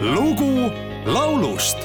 lugu laulust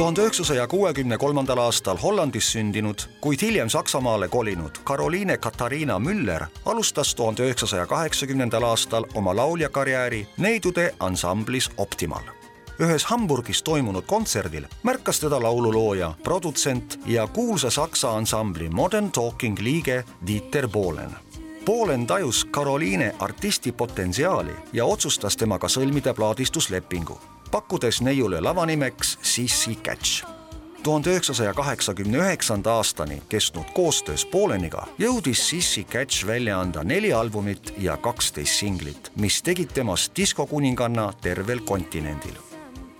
tuhande üheksasaja kuuekümne kolmandal aastal Hollandis sündinud, kuid hiljem Saksamaale kolinud Caroline Katariina Müller alustas tuhande üheksasaja kaheksakümnendal aastal oma lauljakarjääri neidude ansamblis Optimal. ühes Hamburgis toimunud kontserdil märkas teda laululooja, produtsent ja kuulsa saksa ansambli Modern Talking liige Dieter Bohlen Polen tajus Caroline artisti potentsiaali ja otsustas temaga sõlmida plaadistuslepingu, pakkudes neiule lavanimeks Sissi Catch. tuhande üheksasaja kaheksakümne üheksanda aastani kestnud koostöös Poleniga jõudis Sissi Catch välja anda neli albumit ja kaksteist singlit, mis tegid temast diskokuninganna tervel kontinendil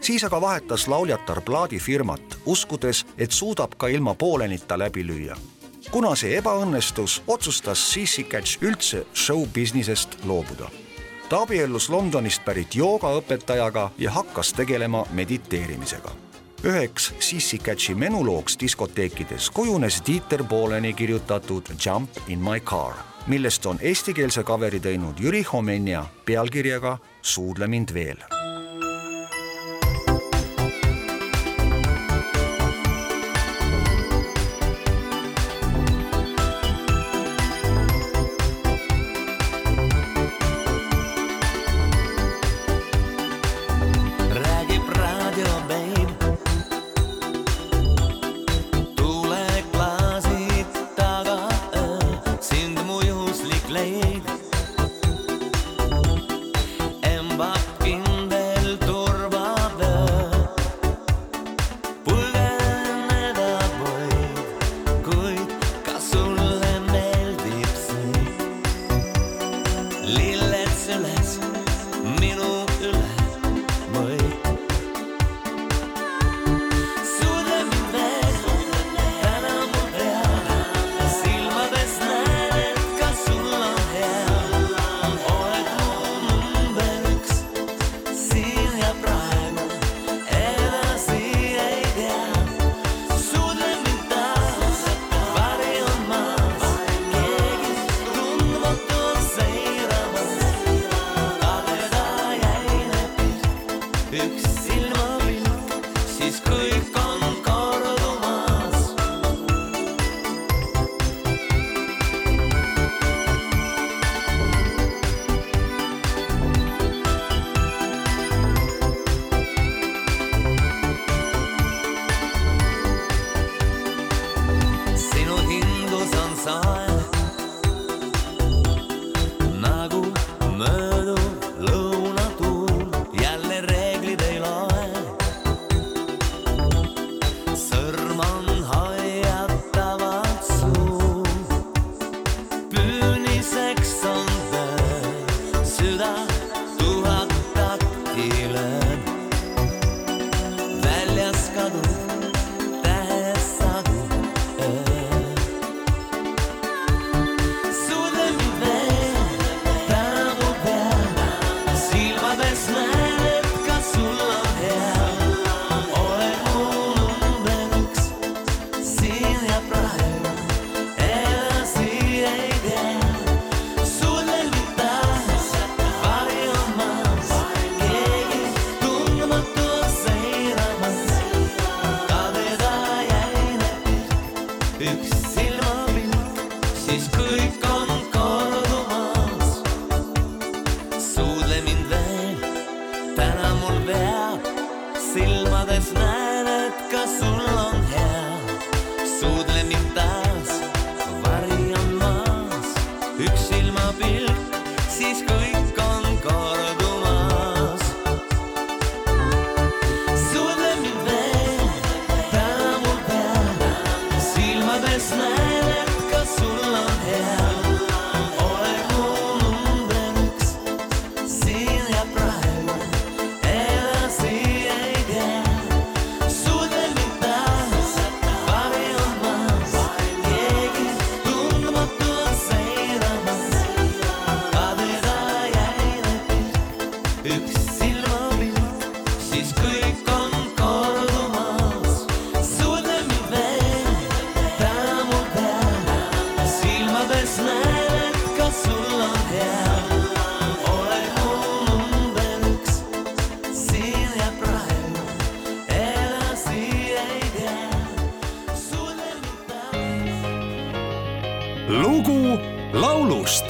siis aga vahetas lauljatar plaadifirmat, uskudes, et suudab ka ilma Polenita läbi lüüa. kuna see ebaõnnestus, otsustas Sissi Catch üldse show-businessest loobuda. Ta abiellus Londonist pärit joogaõpetajaga ja hakkas tegelema mediteerimisega. üheks Sissi Catchi menulooks diskoteekides kujunes Dieter Bohleni kirjutatud Jump in my car, millest on eestikeelse kaveri teinud Jüri Homenja pealkirjaga Suudle mind veel way. üks silmapill, siis kui siis lugu laulust